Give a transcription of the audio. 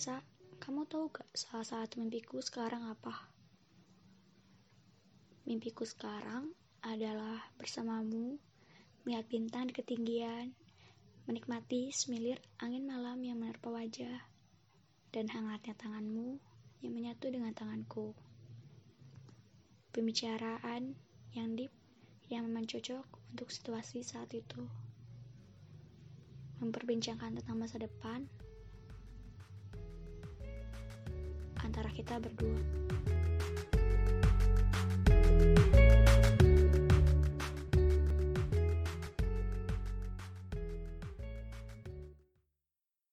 salah satu mimpiku sekarang apa? Mimpiku sekarang adalah bersamamu, melihat bintang di ketinggian, menikmati semilir angin malam yang menerpa wajah, dan hangatnya tanganmu yang menyatu dengan tanganku. Pembicaraan yang deep yang memang cocok untuk situasi saat itu. Memperbincangkan tentang masa depan antara kita berdua.